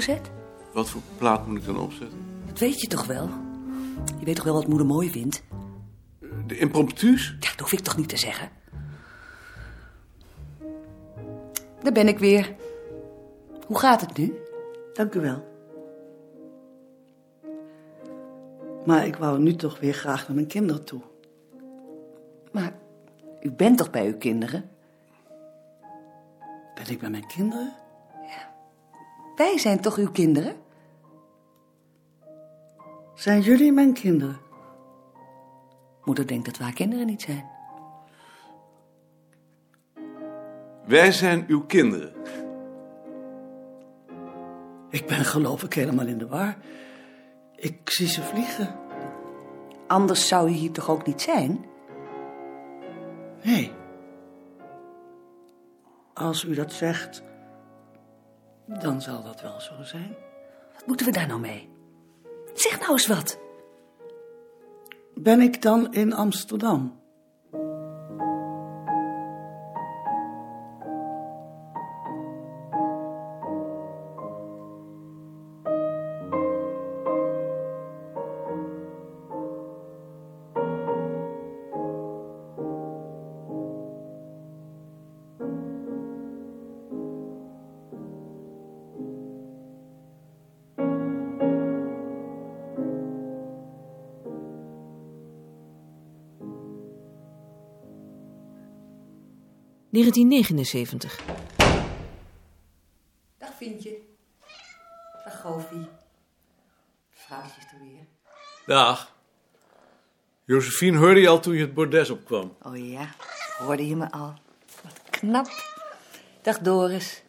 opgezet? Wat voor plaat moet ik dan opzetten? Dat weet je toch wel? Je weet toch wel wat moeder mooi vindt? De impromptus? Ja, dat hoef ik toch niet te zeggen? Daar ben ik weer. Hoe gaat het nu? Dank u wel. Maar ik wou nu toch weer graag naar mijn kinderen toe. Maar u bent toch bij uw kinderen? Ben ik bij mijn kinderen? Wij zijn toch uw kinderen? Zijn jullie mijn kinderen? Moeder denkt dat we haar kinderen niet zijn. Wij zijn uw kinderen. Ik ben geloof ik helemaal in de war. Ik zie ze vliegen. Anders zou u hier toch ook niet zijn? Nee. Als u dat zegt, dan zal dat wel zo zijn. Wat moeten we daar nou mee? Zeg nou eens wat. Ben ik dan in Amsterdam? ...1979. Dag Vientje. Dag Govie. Vrouwtjes er weer. Dag. Josephine hoorde je al toen je het bordes opkwam. Oh ja, hoorde je me al. Wat knap. Dag Doris.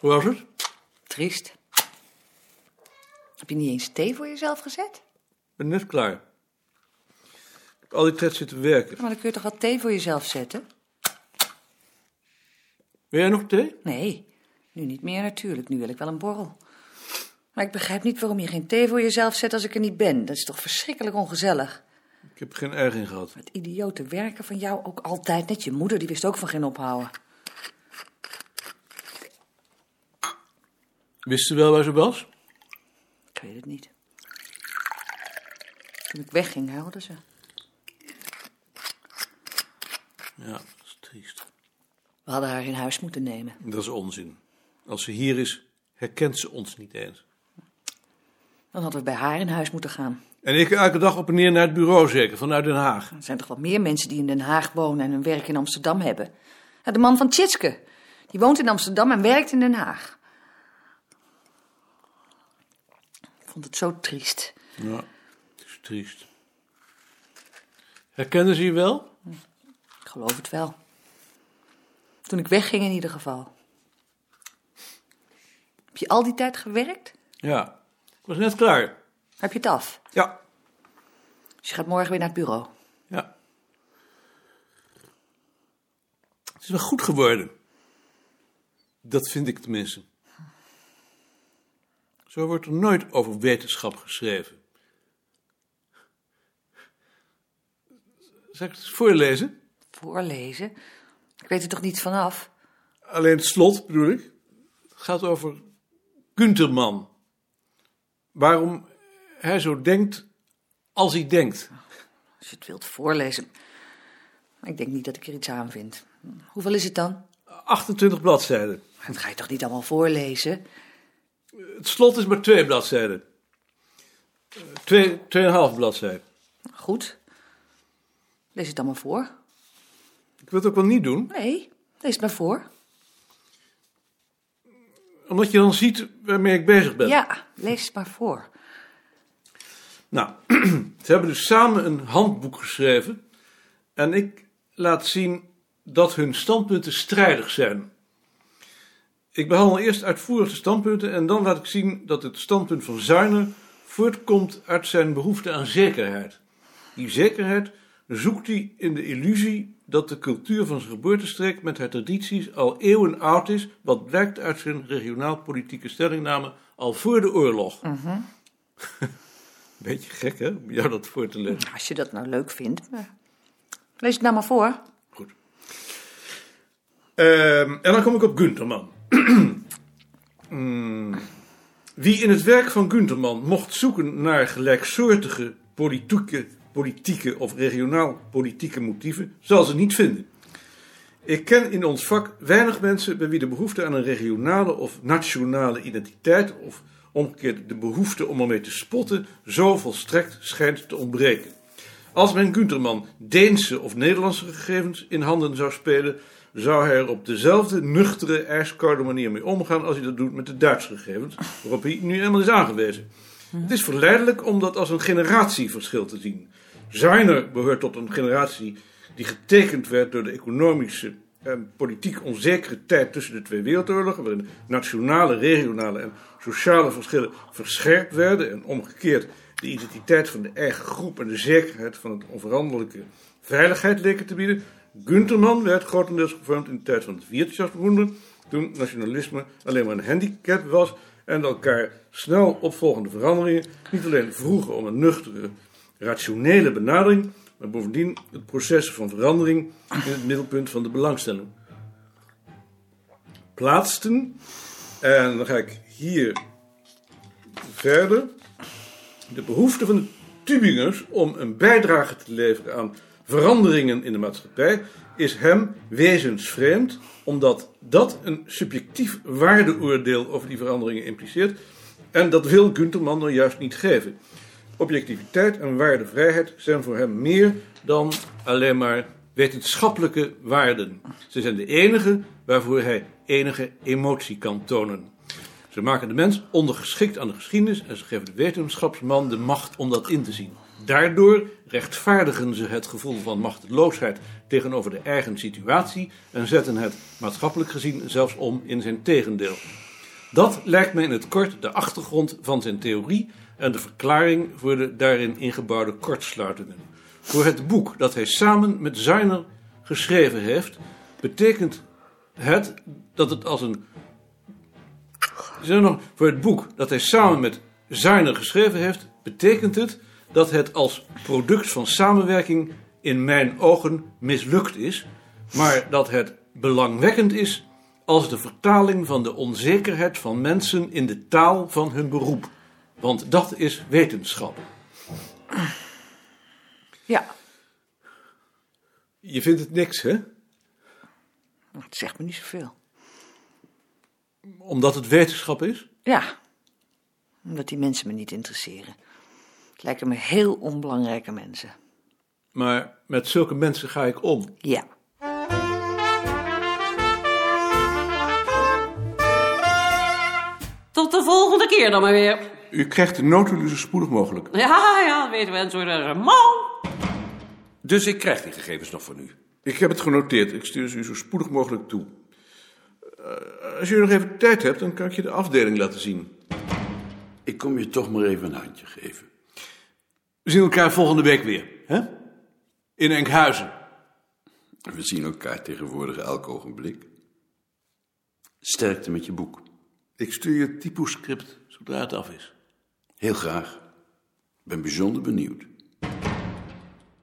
Hoe was het? Triest. Heb je niet eens thee voor jezelf gezet? Ik ben net klaar. Al die tijd zitten werken. Maar dan kun je toch wel thee voor jezelf zetten? Wil jij nog thee? Nee, nu niet meer natuurlijk. Nu wil ik wel een borrel. Maar ik begrijp niet waarom je geen thee voor jezelf zet als ik er niet ben. Dat is toch verschrikkelijk ongezellig. Ik heb geen erg in gehad. Het idiote werken van jou ook altijd. Net je moeder, die wist ook van geen ophouden. Wist ze wel waar ze was? Ik weet het niet. Toen ik wegging, huilde ze. Ja, dat is triest. We hadden haar in huis moeten nemen. Dat is onzin. Als ze hier is, herkent ze ons niet eens. Dan hadden we bij haar in huis moeten gaan. En ik elke dag op en neer naar het bureau zeker, vanuit Den Haag. Er zijn toch wel meer mensen die in Den Haag wonen en hun werk in Amsterdam hebben. De man van Tjitske. Die woont in Amsterdam en werkt in Den Haag. Ik vond het zo triest. Ja, het is triest. Herkenden ze je wel? Geloof het wel. Toen ik wegging in ieder geval. Heb je al die tijd gewerkt? Ja, ik was net klaar. Heb je het af? Ja, Dus je gaat morgen weer naar het bureau. ja. Het is wel goed geworden. Dat vind ik tenminste. Zo wordt er nooit over wetenschap geschreven. Zal ik het voorlezen? Voorlezen? Ik weet er toch niets vanaf? Alleen het slot bedoel ik. Het gaat over Gunterman. Waarom hij zo denkt als hij denkt. Als je het wilt voorlezen. Maar ik denk niet dat ik er iets aan vind. Hoeveel is het dan? 28 bladzijden. Dat ga je toch niet allemaal voorlezen? Het slot is maar twee bladzijden. Eh, Twee, tweeënhalf bladzijden. Goed. Lees het dan maar voor. Ik wil het ook wel niet doen, Nee, lees het maar voor. omdat je dan ziet waarmee ik bezig ben. Ja, lees het maar voor. Nou, ze hebben dus samen een handboek geschreven. En ik laat zien dat hun standpunten strijdig zijn. Ik behandel eerst uitvoerig de standpunten en dan laat ik zien dat het standpunt van Zuiner voortkomt uit zijn behoefte aan zekerheid. Die zekerheid zoekt hij in de illusie dat de cultuur van zijn geboortestreek met haar tradities al eeuwen oud is, wat blijkt uit zijn regionaal-politieke stellingname al voor de oorlog. Beetje gek, hè, om jou dat voor te lezen. Als je dat nou leuk vindt. maar- Lees het nou maar voor. Goed. Ehm, en dan kom ik op Gunterman. Hmm. Wie in het werk van Gunterman mocht zoeken naar gelijksoortige politieke, politieke of regionaal politieke motieven, zal ze niet vinden. Ik ken in ons vak weinig mensen bij wie de behoefte aan een regionale of nationale identiteit, of omgekeerd de behoefte om ermee te spotten, zo volstrekt schijnt te ontbreken. Als men Gunterman Deense of Nederlandse gegevens in handen zou spelen, zou hij er op dezelfde nuchtere, ijskoude manier mee omgaan als hij dat doet met de Duitse gegevens, waarop hij nu eenmaal is aangewezen. Het is verleidelijk om dat als een generatieverschil te zien. Zuiner behoort tot een generatie die getekend werd door de economische en politiek onzekere tijd tussen de twee wereldoorlogen, waarin nationale, regionale en sociale verschillen verscherpt werden en omgekeerd de identiteit van de eigen groep en de zekerheid van het onveranderlijke veiligheid leken te bieden. Gunterman werd grotendeels gevormd in de tijd van het Viertjesjahrhundert, toen nationalisme alleen maar een handicap was en elkaar snel opvolgende veranderingen niet alleen vroegen om een nuchtere, rationele benadering, maar bovendien het proces van verandering in het middelpunt van de belangstelling plaatsten. En dan ga ik hier verder. De behoefte van de Tübingers om een bijdrage te leveren aan veranderingen in de maatschappij is hem wezensvreemd, omdat dat een subjectief waardeoordeel over die veranderingen impliceert. En dat wil Gunterman nou juist niet geven. Objectiviteit en waardevrijheid zijn voor hem meer dan alleen maar wetenschappelijke waarden. Ze zijn de enige waarvoor hij enige emotie kan tonen. Ze maken de mens ondergeschikt aan de geschiedenis en ze geven de wetenschapsman de macht om dat in te zien. Daardoor rechtvaardigen ze het gevoel van machteloosheid tegenover de eigen situatie en zetten het maatschappelijk gezien zelfs om in zijn tegendeel. Dat lijkt me in het kort de achtergrond van zijn theorie en de verklaring voor de daarin ingebouwde kortsluitingen. Voor het boek dat hij samen met Zuiner geschreven heeft, betekent het dat het als een. Nog, voor het boek dat hij samen met Zuiner geschreven heeft, betekent het dat het als product van samenwerking in mijn ogen mislukt is, maar dat het belangwekkend is als de vertaling van de onzekerheid van mensen in de taal van hun beroep. Want dat is wetenschap. Ja, Je vindt het niks, hè? het zegt me niet zoveel. Omdat het wetenschap is? Ja, omdat die mensen me niet interesseren. Het lijken me heel onbelangrijke mensen. Maar met zulke mensen ga ik om. Ja. Tot de volgende keer dan maar weer. U krijgt de notulen zo spoedig mogelijk. Ja, ja, dat weten we en zo de man. Dus ik krijg die gegevens nog van u. Ik heb het genoteerd. Ik stuur ze u zo spoedig mogelijk toe. Eh, als je nog even tijd hebt, dan kan ik je de afdeling laten zien. Ik kom je toch maar even een handje geven. We zien elkaar volgende week weer, hè? In Enkhuizen. We zien elkaar tegenwoordig elk ogenblik. Sterkte met je boek. Ik stuur je het typoscript zodra het af is. Heel graag. Ik ben bijzonder benieuwd.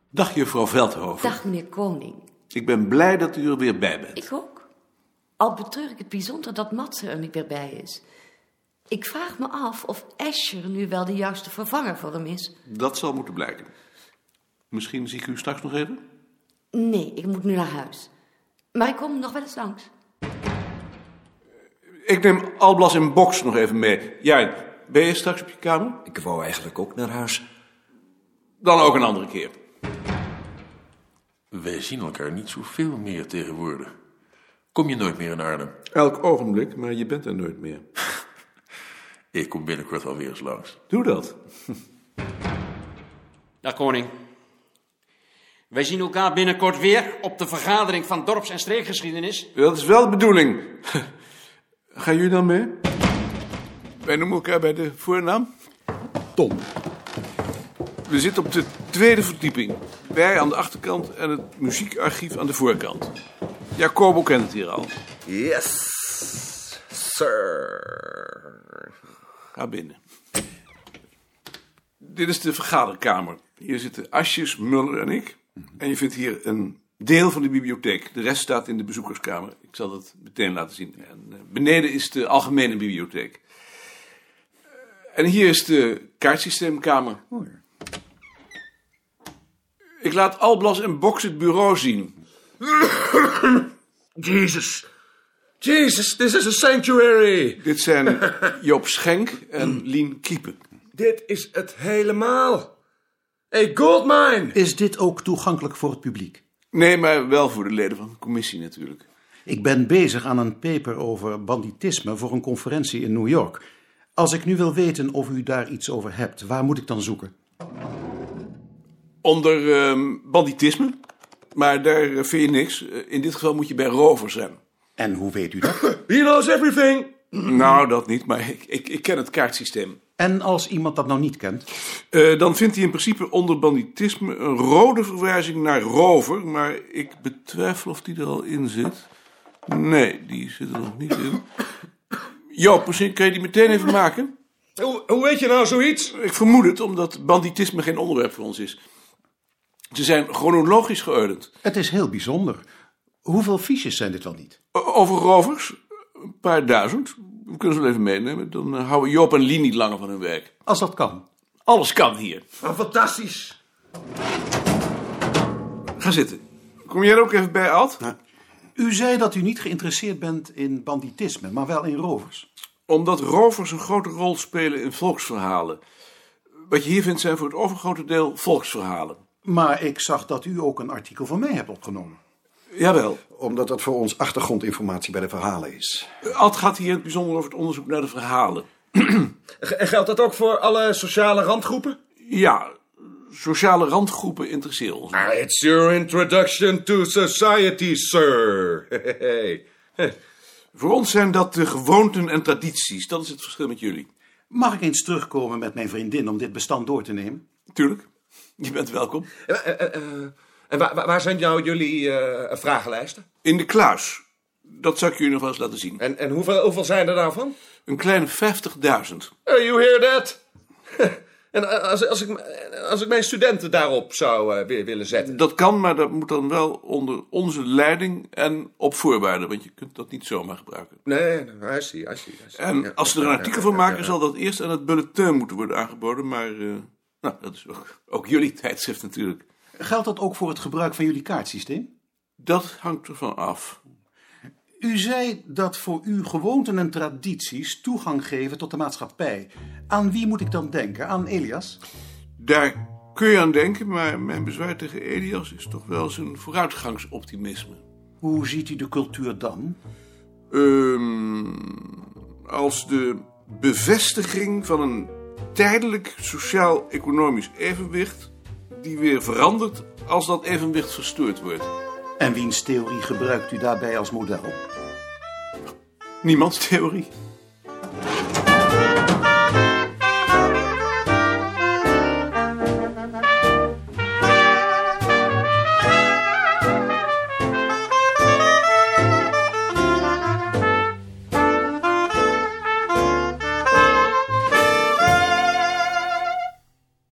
Dag, juffrouw Veldhoven. Dag, meneer Koning. Ik ben blij dat u er weer bij bent. Ik ook. Al betreur ik het bijzonder dat Matze er niet meer bij is. Ik vraag me af of Escher nu wel de juiste vervanger voor hem is. Dat zal moeten blijken. Misschien zie ik u straks nog even? Nee, ik moet nu naar huis. Maar ik kom nog wel eens langs. Ik neem Alblas en Box nog even mee. Jij, ben je straks op je kamer? Ik wou eigenlijk ook naar huis. Dan ook een andere keer. Wij zien elkaar niet zoveel meer tegenwoordig. Kom je nooit meer in Arnhem? Elk ogenblik, maar je bent er nooit meer. Ik kom binnenkort wel weer eens langs. Doe dat. Dag koning. Wij zien elkaar binnenkort weer op de vergadering van dorps- en streekgeschiedenis. Dat is wel de bedoeling. Gaan jullie dan mee? Wij noemen elkaar bij de voornaam Tom. We zitten op de tweede verdieping. Wij aan de achterkant en het muziekarchief aan de voorkant. Jacobo kent het hier al. Yes, sir. Ga binnen. Dit is de vergaderkamer. Hier zitten Asjes, Muller en ik. En je vindt hier een deel van de bibliotheek. De rest staat in de bezoekerskamer. Ik zal dat meteen laten zien. En eh, beneden is de algemene bibliotheek. En hier is de kaartsysteemkamer. Ik laat Alblas en Box het bureau zien. Jesus. Jesus, this is a sanctuary. Dit zijn Joop Schenk en Lien Kiepen. Dit is het helemaal. Hey, goldmine. Is dit ook toegankelijk voor het publiek? Nee, maar wel voor de leden van de commissie natuurlijk. Ik ben bezig aan een paper over banditisme voor een conferentie in New York. Als ik nu wil weten of u daar iets over hebt, waar moet ik dan zoeken? Onder ehm, banditisme. Maar daar vind je niks. Eh, In dit geval moet je bij rover zijn. En hoe weet u dat? He knows everything. Nou, dat niet, maar ik, ik, ik ken het kaartsysteem. En als iemand dat nou niet kent? Eh, dan vindt hij in principe onder banditisme een rode verwijzing naar rover. Maar ik betwijfel of die er al in zit. Nee, die zit er nog niet in. Joop, misschien kun je die meteen even maken? Hoe, hoe weet je nou zoiets? Ik vermoed het, omdat banditisme geen onderwerp voor ons is. Ze zijn chronologisch geordend. Het is heel bijzonder. Hoeveel fiches zijn dit wel niet? O- Over rovers, een paar duizend. We kunnen ze wel even meenemen. Dan eh, houden Joop en Lien niet langer van hun werk. Als dat kan. Alles kan hier. Ah, fantastisch. Ga zitten. Kom jij er ook even bij, Ad? U zei dat u niet geïnteresseerd bent in banditisme, maar wel in rovers. Omdat rovers een grote rol spelen in volksverhalen. Wat je hier vindt zijn voor het overgrote deel volksverhalen. Maar ik zag dat u ook een artikel van mij hebt opgenomen. Jawel. Omdat dat voor ons achtergrondinformatie bij de verhalen is. Ad gaat hier in het bijzonder over het onderzoek naar de verhalen. En geldt dat ook voor alle sociale randgroepen? Ja, sociale randgroepen interesseren ons. Ah, it's your introduction to society, sir. Voor ons zijn dat de gewoonten en tradities. Dat is het verschil met jullie. Mag ik eens terugkomen met mijn vriendin om dit bestand door te nemen? Tuurlijk. Je bent welkom. Eh, eh, eh, En waar, waar- zijn nou jullie eh, vragenlijsten? In de kluis. Dat zou ik jullie nog wel eens laten zien. En, en hoeveel, hoeveel zijn er daarvan? Een kleine 50.000. Oh, you hear that? en eh, als, als, ik, als ik mijn studenten daarop zou eh, wi- willen zetten. Dat kan, maar dat moet dan wel onder onze leiding en op voorwaarden. Want je kunt dat niet zomaar gebruiken. Nee, I see, I see. I see. En Ja. als ze er een artikel van maken, zal dat eerst aan het bulletin moeten worden aangeboden. Maar eh, nou, dat is ook, ook jullie tijdschrift natuurlijk. Geldt dat ook voor het gebruik van jullie kaartsysteem? Dat hangt ervan af. U zei dat voor u gewoonten en tradities toegang geven tot de maatschappij. Aan wie moet ik dan denken? Aan Elias? Daar kun je aan denken, maar mijn bezwaar tegen Elias is toch wel zijn vooruitgangsoptimisme. Hoe ziet u de cultuur dan? Ehm, als de bevestiging van een tijdelijk sociaal-economisch evenwicht, die weer verandert als dat evenwicht verstoord wordt. En wiens theorie gebruikt u daarbij als model? Niemands theorie.